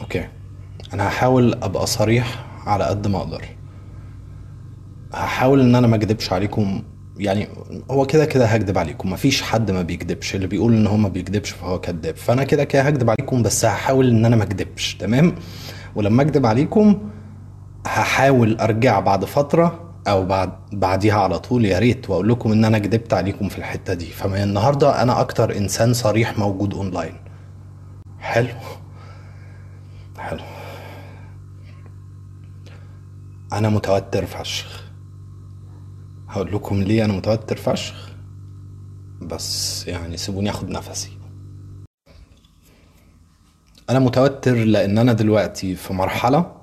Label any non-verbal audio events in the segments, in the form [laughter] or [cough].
okay. أنا هحاول أبقى صريح على قد ما أقدر. هحاول إن أنا ما أكدبش عليكم. يعني هو كده كده هكدب عليكم. مفيش حد ما بيكدبش. اللي بيقول إن هو ما بيكدبش فهو كذاب فأنا كده كده هكدب عليكم بس هحاول إن أنا ما أكدبش. تمام؟ ولما أكدب عليكم هحاول أرجع بعد فترة أو بعد بعديها على طول يا ريت وأقول لكم إن أنا كدبت عليكم في الحتة دي. فمن النهارده أنا أكتر إنسان صريح موجود اونلاين حلو. حلو. أنا متوتر فشخ. هقول لكم ليه أنا متوتر فشخ؟ بس يعني سيبوني آخد نفسي. أنا متوتر لأن أنا دلوقتي في مرحلة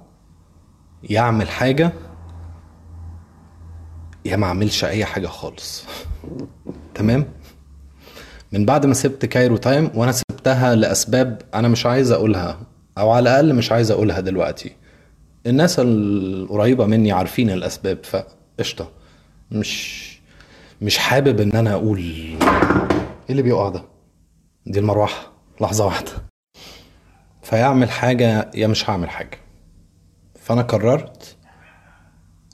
يعمل حاجة يا ما أعملش أي حاجة خالص. [laughs] تمام؟ من بعد ما سبت Cairo Time وأنا سبتها لأسباب أنا مش عايز أقولها. أو على الأقل مش عايز أقولها دلوقتي. الناس القريبة مني عارفين الأسباب فقشطة. مش مش حابب إن أنا أقول. إيه اللي بيقع ده؟ دي المروحة. لحظة واحدة. فيا هعمل حاجة يا مش هعمل حاجة. فأنا قررت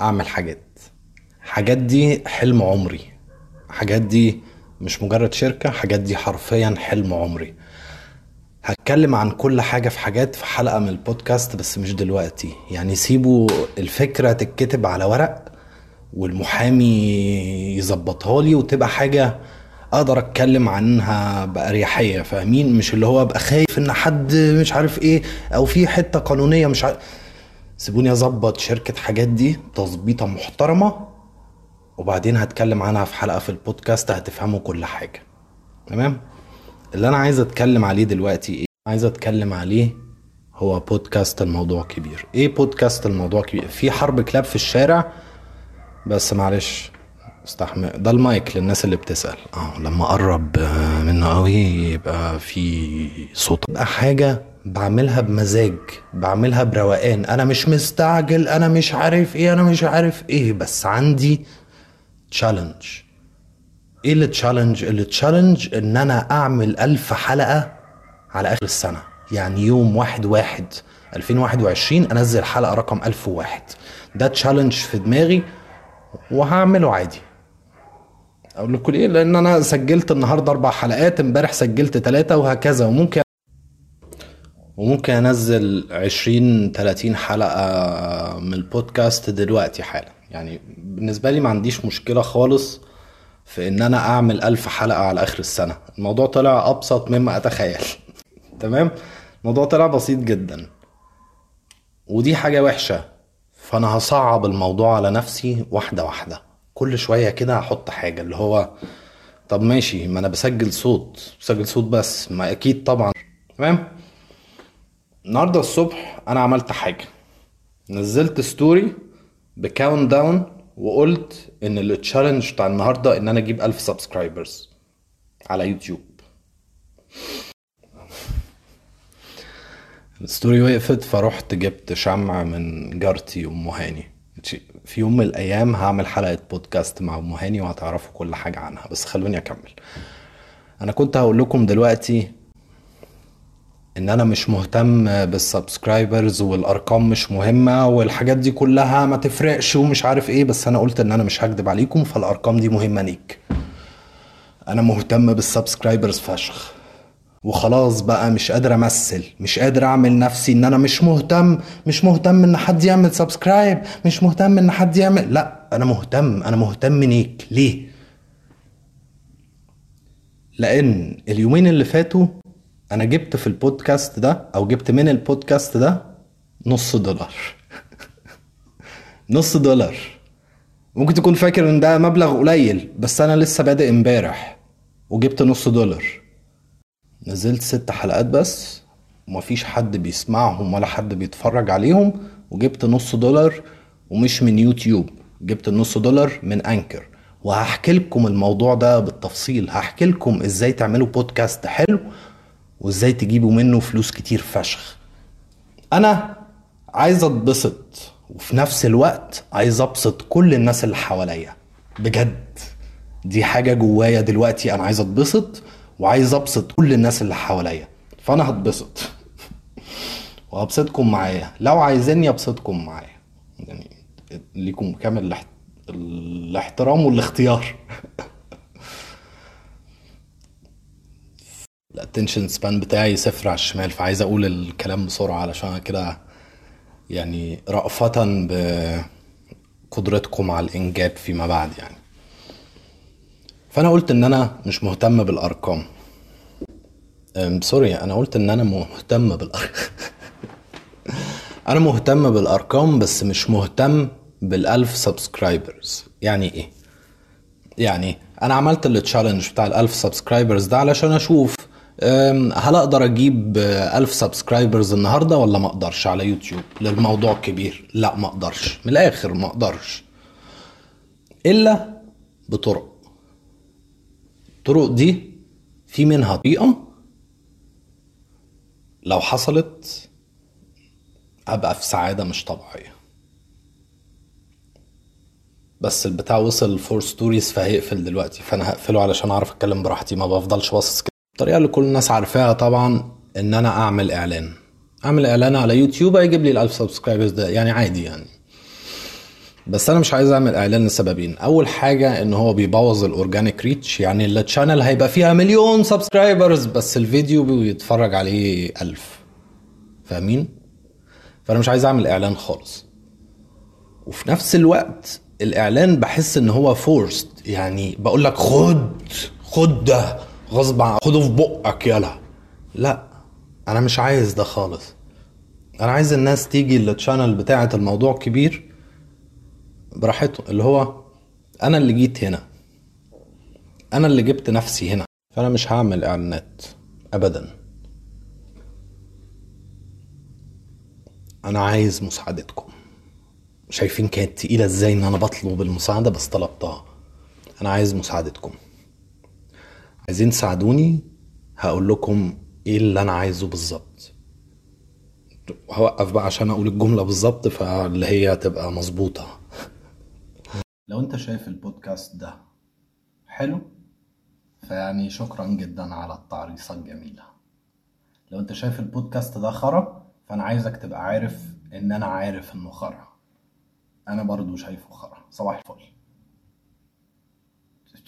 أعمل حاجات. حاجات دي حلم عمري. حاجات دي مش مجرد شركة حاجات دي حرفيا حلم عمري. هتكلم عن كل حاجة في حاجات في حلقة من البودكاست بس مش دلوقتي. يعني سيبوا الفكرة تتكتب على ورق والمحامي يظبطها لي وتبقى حاجة أقدر أتكلم عنها باريحيه فاهمين؟ مش اللي هو أبقى خايف إن حد مش عارف إيه أو في حتة قانونية مش عارف سيبوني أظبط شركة حاجات دي تظبيطة محترمة وبعدين هتكلم عنها في حلقة في البودكاست هتفهموا كل حاجة. تمام؟ اللي أنا عايز أتكلم عليه دلوقتي إيه؟ عايز أتكلم عليه هو بودكاست الموضوع كبير. إيه بودكاست الموضوع كبير؟ في حرب كلاب في الشارع بس معلش استحمل. ده المايك للناس اللي بتسأل. آه لما أقرب آه، منه قوي يبقى في صوت. يبقى حاجة بعملها بمزاج بعملها بروقان. أنا مش مستعجل أنا مش عارف إيه أنا مش عارف إيه بس عندي challenge إيه ال challenge ال challenge إن أنا أعمل ألف حلقة على آخر السنة؟ يعني يوم واحد واحد 2021 أنزل حلقة رقم 1001 ده challenge في دماغي وهعمله عادي. أقول لكم ليه لأن أنا سجلت النهارده أربع حلقات امبارح سجلت ثلاثة وهكذا. وممكن وممكن أنزل 20 30 حلقة من البودكاست دلوقتي حالا. يعني بالنسبة لي ما عنديش مشكلة خالص في إن أنا أعمل ألف حلقة على آخر السنة. الموضوع طلع أبسط مما أتخيل. [laughs] تمام؟ الموضوع طلع بسيط جدا. ودي حاجة وحشة. فأنا هصعب الموضوع على نفسي واحدة واحدة. كل شوية كده هحط حاجة اللي هو طب ماشي ما أنا بسجل صوت. بسجل صوت بس. ما أكيد طبعا. تمام؟ النهارده الصبح أنا عملت حاجة. نزلت story ب countdown وقلت إن ال challenge بتاع النهارده إن أنا أجيب 1000 subscribers على يوتيوب ال story وقفت فرحت جبت شمع من جارتي ام هاني. في يوم من الأيام هعمل حلقة بودكاست مع أم هاني وهتعرفوا كل حاجة عنها بس خلوني أكمل. أنا كنت هقول لكم دلوقتي إن أنا مش مهتم بال subscribers والأرقام مش مهمة والحاجات دي كلها ما تفرقش ومش عارف إيه بس أنا قلت إن أنا مش هكدب عليكم فالأرقام دي مهمة ليا. أنا مهتم بال subscribers فشخ. وخلاص بقى مش قادر أمثل مش قادر أعمل نفسي إن أنا مش مهتم مش مهتم إن حد يعمل subscribe مش مهتم إن حد يعمل لأ أنا مهتم أنا مهتم ليك. ليه؟ لأن اليومين اللي فاتوا أنا جبت في البودكاست ده أو جبت من البودكاست ده نص دولار. [laughs] نص دولار. ممكن تكون فاكر إن ده مبلغ قليل بس أنا لسه بادئ إمبارح وجبت نص دولار. نزلت ست حلقات بس ومفيش حد بيسمعهم ولا حد بيتفرج عليهم وجبت نص دولار ومش من يوتيوب. جبت النص دولار من أنكر. وهحكي لكم الموضوع ده بالتفصيل. هحكي لكم إزاي تعملوا بودكاست حلو وازاي تجيبوا منه فلوس كتير فشخ. أنا عايز أتبسط وفي نفس الوقت عايز أبسط كل الناس اللي حواليا. بجد دي حاجة جوايا دلوقتي. أنا عايز أتبسط وعايز أبسط كل الناس اللي حواليا. فأنا هتبسط. [laughs] وهبسطكم معايا. لو عايزيني أبسطكم معايا. يعني ليكم كامل الاحت... الاحترام والاختيار. [laughs] الاتنشن سبان بتاعي صفر على الشمال فعايز أقول الكلام بسرعة علشان كده يعني رأفة بقدرتكم على الإنجاب فيما بعد يعني. فأنا قلت إن أنا مش مهتم بالأرقام. sorry أنا قلت إن أنا مهتم بالارقام [laughs] أنا مهتم بالأرقام بس مش مهتم بالألف subscribers يعني إيه؟ يعني أنا عملت ال challenge بتاع الألف subscribers ده علشان أشوف هل أقدر أجيب ألف subscribers النهارده ولا ما أقدرش على يوتيوب؟ للموضوع كبير. لا ما أقدرش. من الآخر ما أقدرش. إلا بطرق. الطرق دي في منها طريقة. لو حصلت أبقى في سعادة مش طبيعية. بس البتاع وصل four stories فهيقفل دلوقتي. فأنا هقفله علشان أعرف أتكلم براحتي. ما بفضلش باصص الطريقة اللي كل الناس عارفاها طبعا إن أنا أعمل إعلان. أعمل إعلان على يوتيوب هيجيب لي الألف subscribers ده يعني عادي يعني. بس أنا مش عايز أعمل إعلان لسببين. أول حاجة إن هو بيبوظ ال organic reach يعني ال channel هيبقى فيها مليون subscribers بس الفيديو بيتفرج عليه ألف. فاهمين؟ فأنا مش عايز أعمل إعلان خالص. وفي نفس الوقت الإعلان بحس إن هو forced يعني بقول لك خد خد ده. غصب عن خده في بقك يلا. لا أنا مش عايز ده خالص. أنا عايز الناس تيجي للتشانل بتاعة الموضوع كبير براحته اللي هو أنا اللي جيت هنا. أنا اللي جبت نفسي هنا. فأنا مش هعمل إعلانات ابدا. أنا عايز مساعدتكم. شايفين كانت تقيلة إزاي إن أنا بطلب المساعدة بس طلبتها. أنا عايز مساعدتكم. عايزين تساعدوني؟ هقول لكم إيه اللي أنا عايزه بالظبط. هوقف بقى عشان أقول الجملة بالظبط فاللي هي تبقى مظبوطة. لو أنت شايف البودكاست ده حلو فيعني شكرا جدا على التعريصة الجميلة. لو أنت شايف البودكاست ده خرا فأنا عايزك تبقى عارف إن أنا عارف إنه خرا أنا برضو شايفه خرا صباح الفل.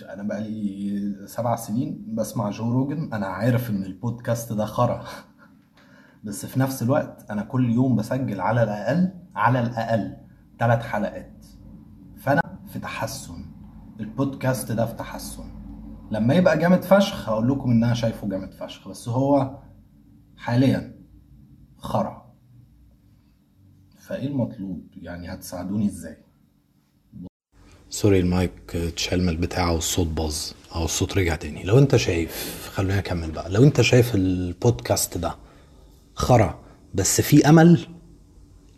أنا بقالي سبع سنين بسمع جو روجن أنا عارف إن البودكاست ده خرا. [laughs] بس في نفس الوقت أنا كل يوم بسجل على الأقل على الأقل ثلاث حلقات. فأنا في تحسن. البودكاست ده في تحسن. لما يبقى جامد فشخ هقول لكم إن أنا شايفه جامد فشخ بس هو حاليا خرا. فإيه المطلوب؟ يعني هتساعدوني إزاي؟ sorry المايك اتشال من البتاع والصوت باظ أو الصوت رجع تاني. لو أنت شايف خلينا نكمل بقى. لو أنت شايف البودكاست ده خرا بس في أمل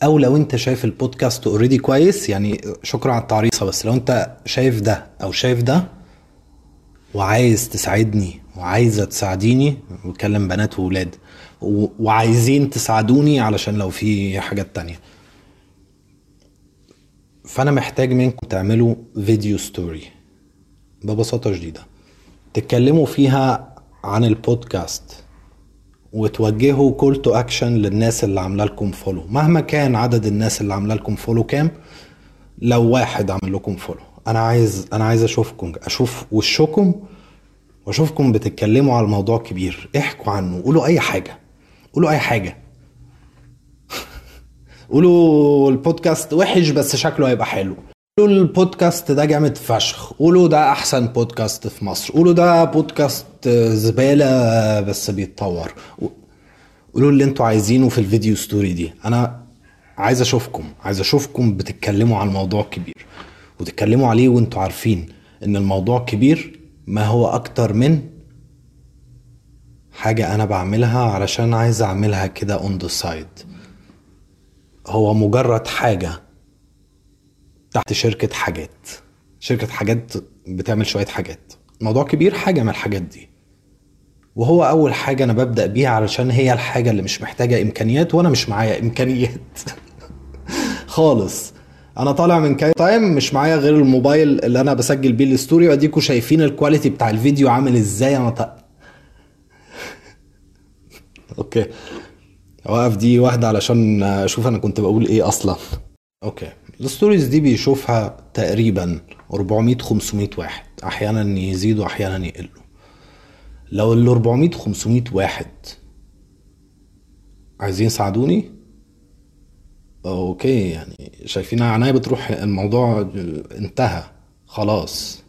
أو لو أنت شايف ال podcast already كويس يعني شكرا على التعريصة بس لو أنت شايف ده أو شايف ده وعايز تساعدني وعايزة تساعديني بكلم بنات وولاد وعايزين تساعدوني علشان لو في حاجات تانية. فأنا محتاج منكم تعملوا video story ببساطة شديدة. تتكلموا فيها عن البودكاست وتوجهوا call to action للناس اللي عاملة لكم follow مهما كان عدد الناس اللي عاملة لكم follow كام لو واحد عامل لكم follow أنا عايز أنا عايز أشوفكم أشوف وشكم وأشوفكم بتتكلموا على الموضوع كبير. احكوا عنه قولوا أي حاجة قولوا أي حاجة. قولوا البودكاست وحش بس شكله هيبقى حلو. قولوا البودكاست ده جامد فشخ. قولوا ده أحسن بودكاست في مصر. قولوا ده بودكاست زبالة بس بيتطور. قولوا اللي أنتوا عايزينه في ال video story دي. أنا عايز أشوفكم. عايز أشوفكم بتتكلموا عن الموضوع كبير. وتتكلموا عليه وانتوا عارفين إن الموضوع كبير ما هو أكتر من حاجة أنا بعملها علشان عايز أعملها كده on the side هو مجرد حاجة تحت شركة حاجات. شركة حاجات بتعمل شوية حاجات. موضوع كبير حاجة من الحاجات دي. وهو أول حاجة أنا ببدأ بيها علشان هي الحاجة اللي مش محتاجة إمكانيات وأنا مش معايا إمكانيات. [laughs] خالص. أنا طالع من كاي time مش معايا غير الموبايل اللي أنا بسجل بيه ال story وأديكوا شايفين ال quality بتاع الفيديو عامل إزاي؟ أنا ط... [laughs] okay. أوقف دي واحدة علشان أشوف أنا كنت بقول إيه أصلا. okay. ال stories دي بيشوفها تقريبا 400 500 واحد. أحيانا يزيدوا أحيانا يقلوا لو ال 400 500 واحد عايزين يساعدوني؟ okay يعني شايفين عناية بتروح الموضوع انتهى. خلاص.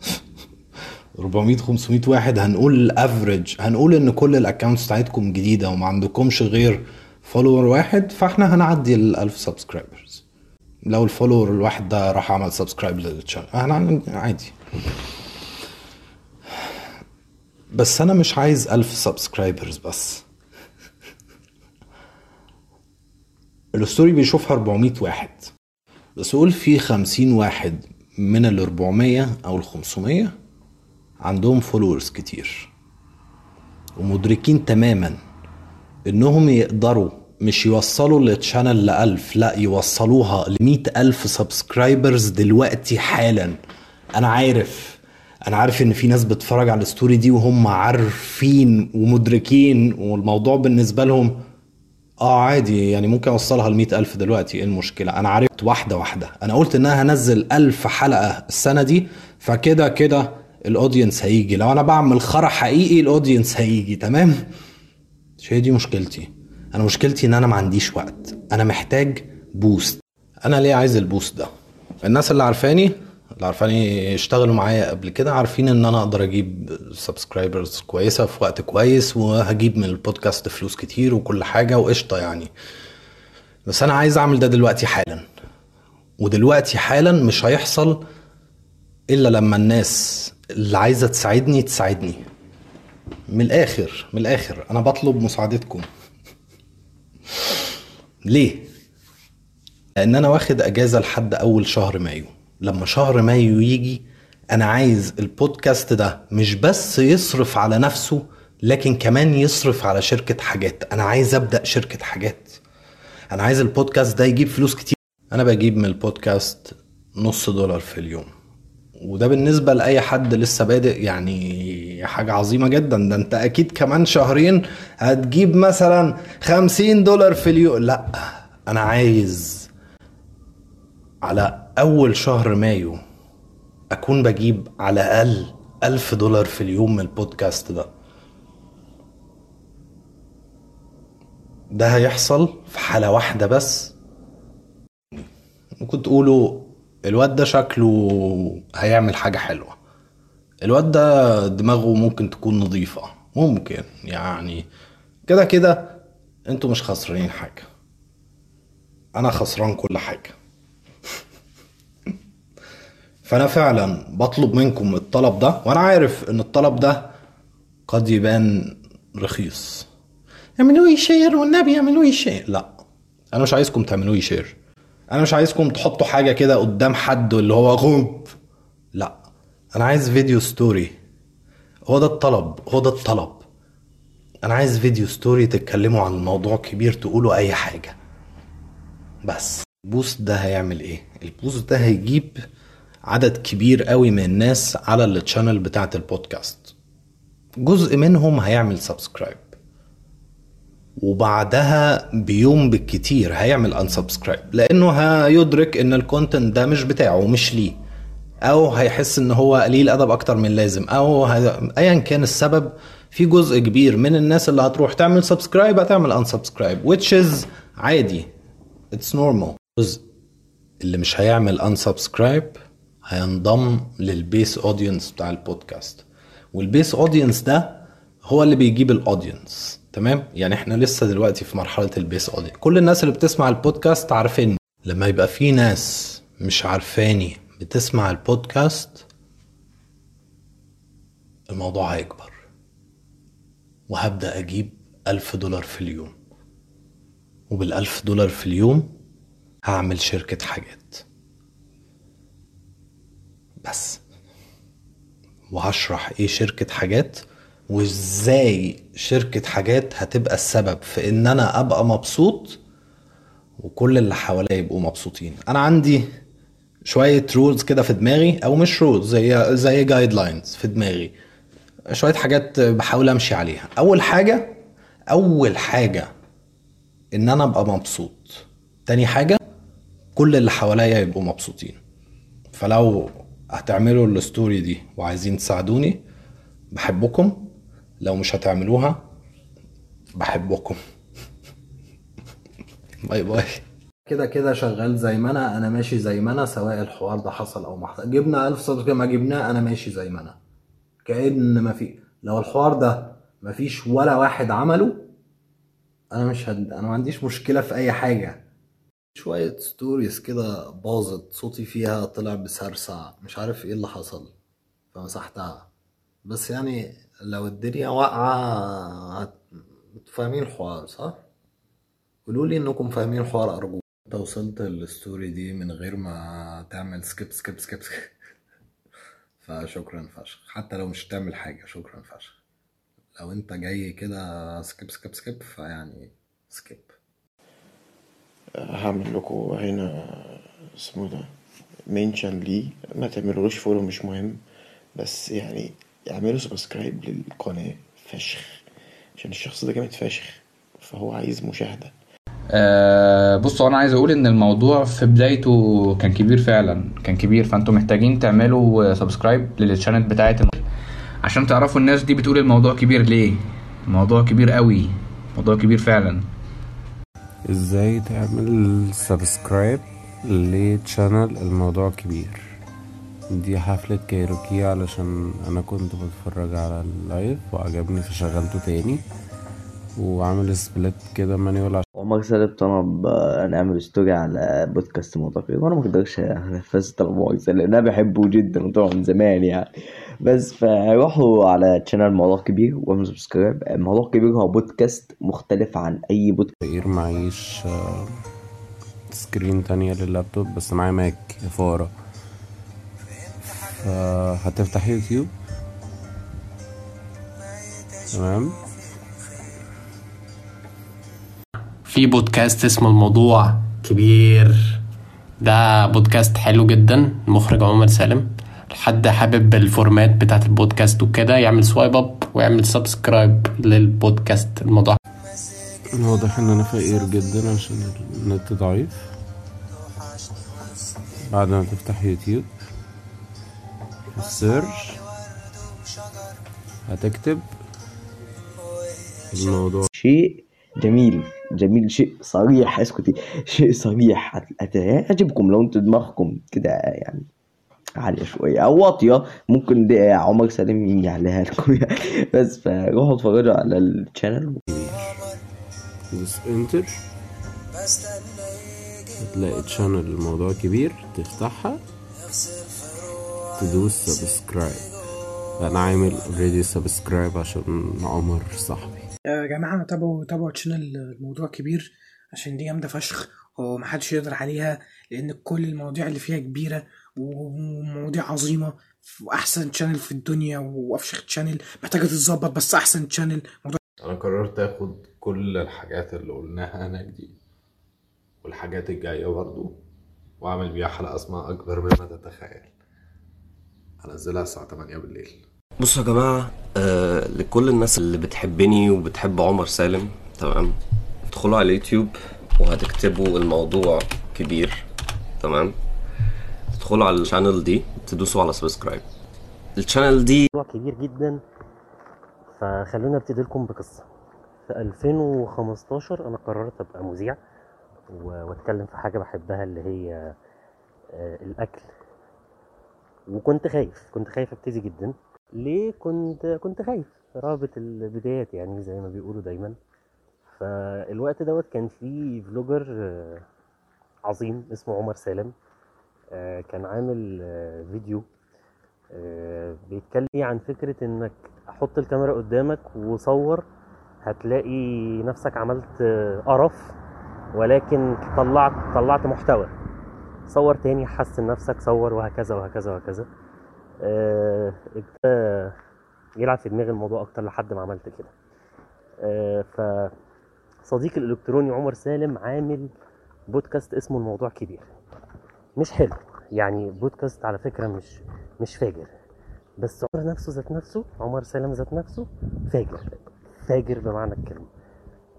400 500 واحد هنقول average هنقول إن كل ال accounts بتاعتكم جديدة وما عندكمش غير follower واحد فاحنا هنعدي ال 1000 subscribers لو ال follower الواحد ده راح عمل subscribe لل channel إحنا عادي. بس أنا مش عايز 1000 subscribers بس. ال story بيشوفها 400 واحد. بس قول في 50 واحد من ال 400 أو ال 500 عندهم followers كتير. ومدركين تماما. إنهم يقدروا مش يوصلوا ال channel لألف لا يوصلوها لمئة ألف subscribers دلوقتي حالا. أنا عارف أنا عارف إن في ناس بتتفرج على ال story دي وهم عارفين ومدركين والموضوع بالنسبة لهم آه عادي يعني ممكن أوصلها ل ألف دلوقتي إيه المشكلة؟ أنا عرفت واحدة واحدة. أنا قلت إنها هنزل ألف حلقة السنة دي فكده كده ال audience هيجي. لو أنا بعمل خرا حقيقي ال audience هيجي تمام؟ مش هي دي مشكلتي. أنا مشكلتي إن أنا ما عنديش وقت. أنا محتاج boost أنا ليه عايز ال boost ده؟ الناس اللي عارفاني اللي عارفاني اشتغلوا معايا قبل كده عارفين إن أنا أقدر أجيب subscribers كويسة في وقت كويس وهجيب من البودكاست فلوس كتير وكل حاجة وقشطة يعني. بس أنا عايز أعمل ده دلوقتي حالا. ودلوقتي حالا مش هيحصل إلا لما الناس اللي عايزة تساعدني تساعدني. من الآخر من الآخر. أنا بطلب مساعدتكم. ليه؟ لأن أنا واخد أجازة لحد أول شهر مايو. لما شهر مايو يجي أنا عايز البودكاست ده مش بس يصرف على نفسه لكن كمان يصرف على شركة حاجات. أنا عايز أبدأ شركة حاجات. أنا عايز البودكاست ده يجيب فلوس كتير. أنا بجيب من البودكاست نص دولار في اليوم. وده بالنسبة لأي حد لسه بادئ يعني حاجة عظيمة جدا. ده أنت أكيد كمان شهرين هتجيب مثلا خمسين دولار في اليوم لأ أنا عايز على أول شهر مايو أكون بجيب على الأقل ألف دولار في اليوم من البودكاست ده. ده هيحصل في حالة واحدة بس. ممكن تقولوا الواد ده شكله هيعمل حاجة حلوة. الواد ده دماغه ممكن تكون نظيفة ممكن يعني. كده كده أنتوا مش خسرانين حاجة. أنا خسران كل حاجة. [laughs] فأنا فعلا بطلب منكم الطلب ده وأنا عارف إن الطلب ده قد يبان رخيص. اعملوا share والنبي اعملوا share لا أنا مش عايزكم تعملوا share أنا مش عايزكم تحطوا حاجة كده قدام حد اللي هو غوب. لا أنا عايز video story. هو ده الطلب هو ده الطلب. أنا عايز video story تتكلموا عن موضوع كبير تقولوا أي حاجة. بس. ال boost ده هيعمل إيه؟ ال boost ده هيجيب عدد كبير قوي من الناس على ال channel بتاعت البودكاست. جزء منهم هيعمل subscribe وبعدها بيوم بالكتير هيعمل unsubscribe لأنه هيدرك إن ال content ده مش بتاعه مش ليه. أو هيحس إن هو قليل أدب أكتر من اللازم أو ايا كان السبب في جزء كبير من الناس اللي هتروح تعمل subscribe هتعمل unsubscribe which is عادي. It's normal. الجزء اللي مش هيعمل unsubscribe هينضم لل base audience بتاع البودكاست. وال base audience ده هو اللي بيجيب ال audience تمام؟ يعني إحنا لسه دلوقتي في مرحلة ال base audience كل الناس اللي بتسمع البودكاست عارفيني لما يبقى في ناس مش عارفاني بتسمع البودكاست الموضوع هيكبر. وهبدأ أجيب ألف دولار في اليوم. وبالألف دولار في اليوم هعمل شركة حاجات. بس. وهشرح إيه شركة حاجات. وازاي شركة حاجات هتبقى السبب في إن أنا أبقى مبسوط وكل اللي حواليا يبقوا مبسوطين. أنا عندي شوية rules كده في دماغي أو مش rules زي زي guidelines في دماغي. شوية حاجات بحاول أمشي عليها. أول حاجة أول حاجة إن أنا أبقى مبسوط. تاني حاجة كل اللي حواليا يبقوا مبسوطين. فلو هتعملوا ال story دي وعايزين تساعدوني بحبكم. لو مش هتعملوها بحبكم. [laughs] bye bye. كده كده شغال زي ما أنا أنا ماشي زي ما أنا سواء الحوار ده حصل أو ما حصل. جبنا ألف صدر ما جبناه أنا ماشي زي ما أنا. كأن ما في لو الحوار ده ما فيش ولا واحد عمله أنا مش هد... أنا ما عنديش مشكلة في أي حاجة. شوية stories كده باظت صوتي فيها طلع بسرسع مش عارف إيه اللي حصل فمسحتها. بس يعني لو الدنيا. أنتوا فاهمين الحوار صح؟ قولوا لي إنكم فاهمين الحوار ارجوكم أنت وصلت لل story دي من غير ما تعمل skip skip skip فشكرا فشخ. حتى لو مش تعمل حاجة شكرا فشخ. لو أنت جاي كده skip skip skip فيعني سكيب هعمل لكم هنا اسمه ده mention ليه. ما تعملولوش follow مش مهم. بس يعني اعملوا سبسكرايب للقناة فشخ عشان الشخص ده جامد فشخ فهو عايز مشاهدة. أه بصوا أنا عايز أقول إن الموضوع في بدايته كان كبير فعلا كان كبير. فأنتوا محتاجين تعملوا subscribe لل channel بتاعت عشان تعرفوا الناس دي بتقول الموضوع كبير ليه؟ الموضوع كبير قوي موضوع كبير فعلا. إزاي تعمل subscribe ل channel الموضوع كبير؟ دي حفلة كايروكي علشان أنا كنت بتفرج على ال live وعجبني فشغلته تاني وعامل split كده manual عشان سالم طلب آه، نعمل story على بودكاست معتقد وأنا ما أقدرش أنفذ طلب لأن أنا بحبه جدا وطبعا من زمان يعني. بس فروحوا على channel موضوع كبير وأعملوا subscribe موضوع كبير هو بودكاست مختلف عن أي بودكاست فقير معيش آه، screen تانية لللابتوب بس معايا ماك فارة فهتفتح يوتيوب. تمام. في بودكاست اسمه الموضوع كبير. ده بودكاست حلو جدا المخرج عمر سالم. حد حابب ال format بتاعت البودكاست وكده يعمل swipe up ويعمل subscribe للبودكاست. الموضوع واضح إن أنا فقير جدا عشان النت ضعيف. بعد ما تفتح يوتيوب. ال search هتكتب الموضوع. شيء جميل جميل شيء صريح اسكتي. شيء صريح. هت- هت- هيعجبكم لو أنتوا دماغكم كده يعني عالية شوية. أو واطية. ممكن دي عمر سالم يعليها لكم يعني. بس فروحوا اتفرجوا على ال channel. دوس enter. هتلاقي channel الموضوع كبير تفتحها. تدوس subscribe أنا عامل already subscribe عشان عمر صاحبي. يا جماعة تابعوا تابعوا channel الموضوع كبير عشان دي جامدة فشخ ومحدش يقدر عليها لأن كل المواضيع اللي فيها كبيرة ومواضيع عظيمة وأحسن channel في الدنيا وأفشخ channel محتاجة تتظبط بس أحسن channel موضوع أنا قررت آخد كل الحاجات اللي قلناها هناك دي والحاجات الجاية برضو وأعمل بيها حلقة اسمها أكبر مما تتخيل. هنزلها الساعة 8 بالليل. بصوا يا جماعة آه لكل الناس اللي بتحبني وبتحب عمر سالم تمام؟ ادخلوا على اليوتيوب وهتكتبوا الموضوع كبير تمام؟ تدخلوا على ال channel دي تدوسوا على subscribe. ال channel دي موضوع كبير جدا فخلونا ابتدي لكم بقصة. في 2015 أنا قررت أبقى مذيع وأتكلم في حاجة بحبها اللي هي آه، الأكل. وكنت خايف كنت خايف أبتدي جدا. ليه كنت كنت خايف؟ رهبة البدايات يعني زي ما بيقولوا دايما. فالوقت دوت كان في فلوجر آه، عظيم اسمه عمر سالم. آه، كان عامل آه، فيديو بيتكلم عن فكرة إنك حط الكاميرا قدامك وصور هتلاقي نفسك عملت قرف ولكن طلعت طلعت محتوى. صور تاني حسن نفسك صور وهكذا وهكذا وهكذا. آه، ابتدى يلعب في دماغي الموضوع أكتر لحد ما عملت كده. آه، فصديقي الإلكتروني عمر سالم عامل بودكاست اسمه الموضوع كبير. مش حلو يعني بودكاست على فكرة مش مش فاجر. بس عمر نفسه ذات نفسه عمر سالم ذات نفسه فاجر فاجر بمعنى الكلمة.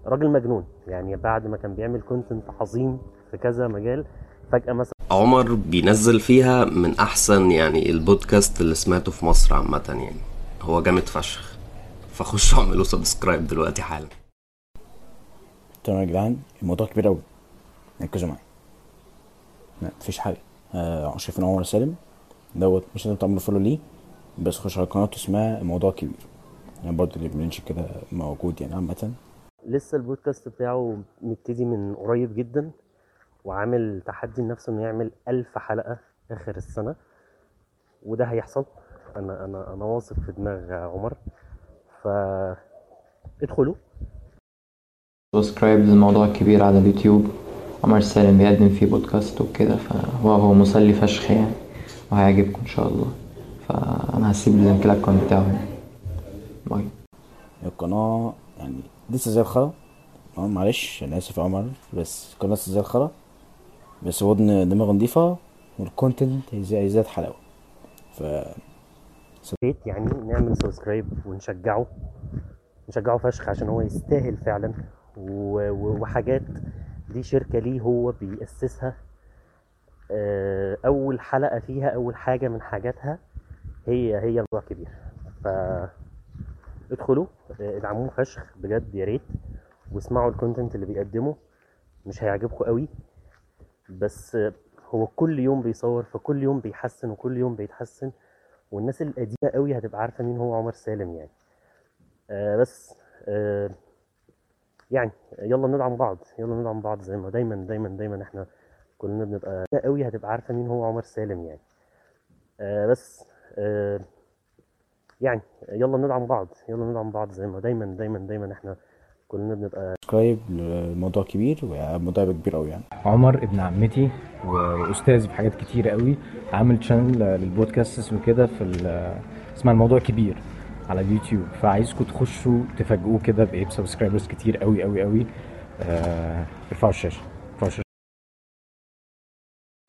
راجل مجنون يعني بعد ما كان بيعمل content عظيم في كذا مجال فجأة مثلا عمر بينزل فيها من أحسن يعني البودكاست اللي سمعته في مصر عامة يعني. هو جامد فشخ. فخشوا اعملوا subscribe دلوقتي حالا. تمام يا جدعان الموضوع كبير قوي ركزوا معايا. مفيش حاجة. آه شايفين عمر سالم دوت مش لازم تعملوا follow ليه بس خش على قناته اسمها الموضوع كبير. يعني برضه اللي بننشر كده موجود يعني عامة. لسه البودكاست بتاعه مبتدي من قريب جدا. وعامل تحدي لنفسه إنه يعمل ألف حلقة آخر السنة. وده هيحصل. أنا أنا أنا واثق في دماغ عمر. فادخلوا subscribe للموضوع الكبير على اليوتيوب. عمر سالم بيقدم فيه بودكاست وكده فهو هو مسلي فشخ يعني وهيعجبكم إن شاء الله. فانا هسيب ال link ال account بتاعه باي. القناة يعني لسه زي الخرا. معلش أنا آسف يا عمر بس القناة لسه زي الخرا. بس هو دن- دماغ نضيفة وال content هيزداد حلاوة. فيا ريت يعني نعمل subscribe ونشجعه. نشجعه فشخ عشان هو يستاهل فعلا. و- وحاجات دي شركة ليه هو بيأسسها. آه، أول حلقة فيها أول حاجة من حاجاتها هي هي موضوع كبير. ف ادخلوا آه، ادعموه فشخ بجد يا ريت. واسمعوا الكونتنت اللي بيقدمه. مش هيعجبكم قوي. بس هو كل يوم بيصور فكل يوم بيحسن وكل يوم بيتحسن والناس القديمة قوي هتبقى عارفة مين هو عمر سالم يعني. آه بس آه يعني يلا ندعم بعض يلا ندعم بعض زي ما دايما دايما دايما إحنا كلنا بنبقى قوي هتبقى عارفة مين هو عمر سالم يعني. آه بس آه يعني يلا ندعم بعض يلا ندعم بعض زي ما دايما دايما دايما إحنا كلنا بنبقى سبسكرايب للموضوع كبير والموضوع يبقى كبير قوي يعني. عمر ابن عمتي وأستاذ في حاجات كتيره قوي عامل channel للبودكاست اسمه كده في اسمها الموضوع كبير على اليوتيوب. فعايزكم تخشوا تفاجئوه كده بإيه ب subscribers كتير قوي قوي قوي آه، ارفعوا الشاشة ارفعوا الشاشة.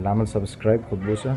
اللي عمل subscribe خد بوسة.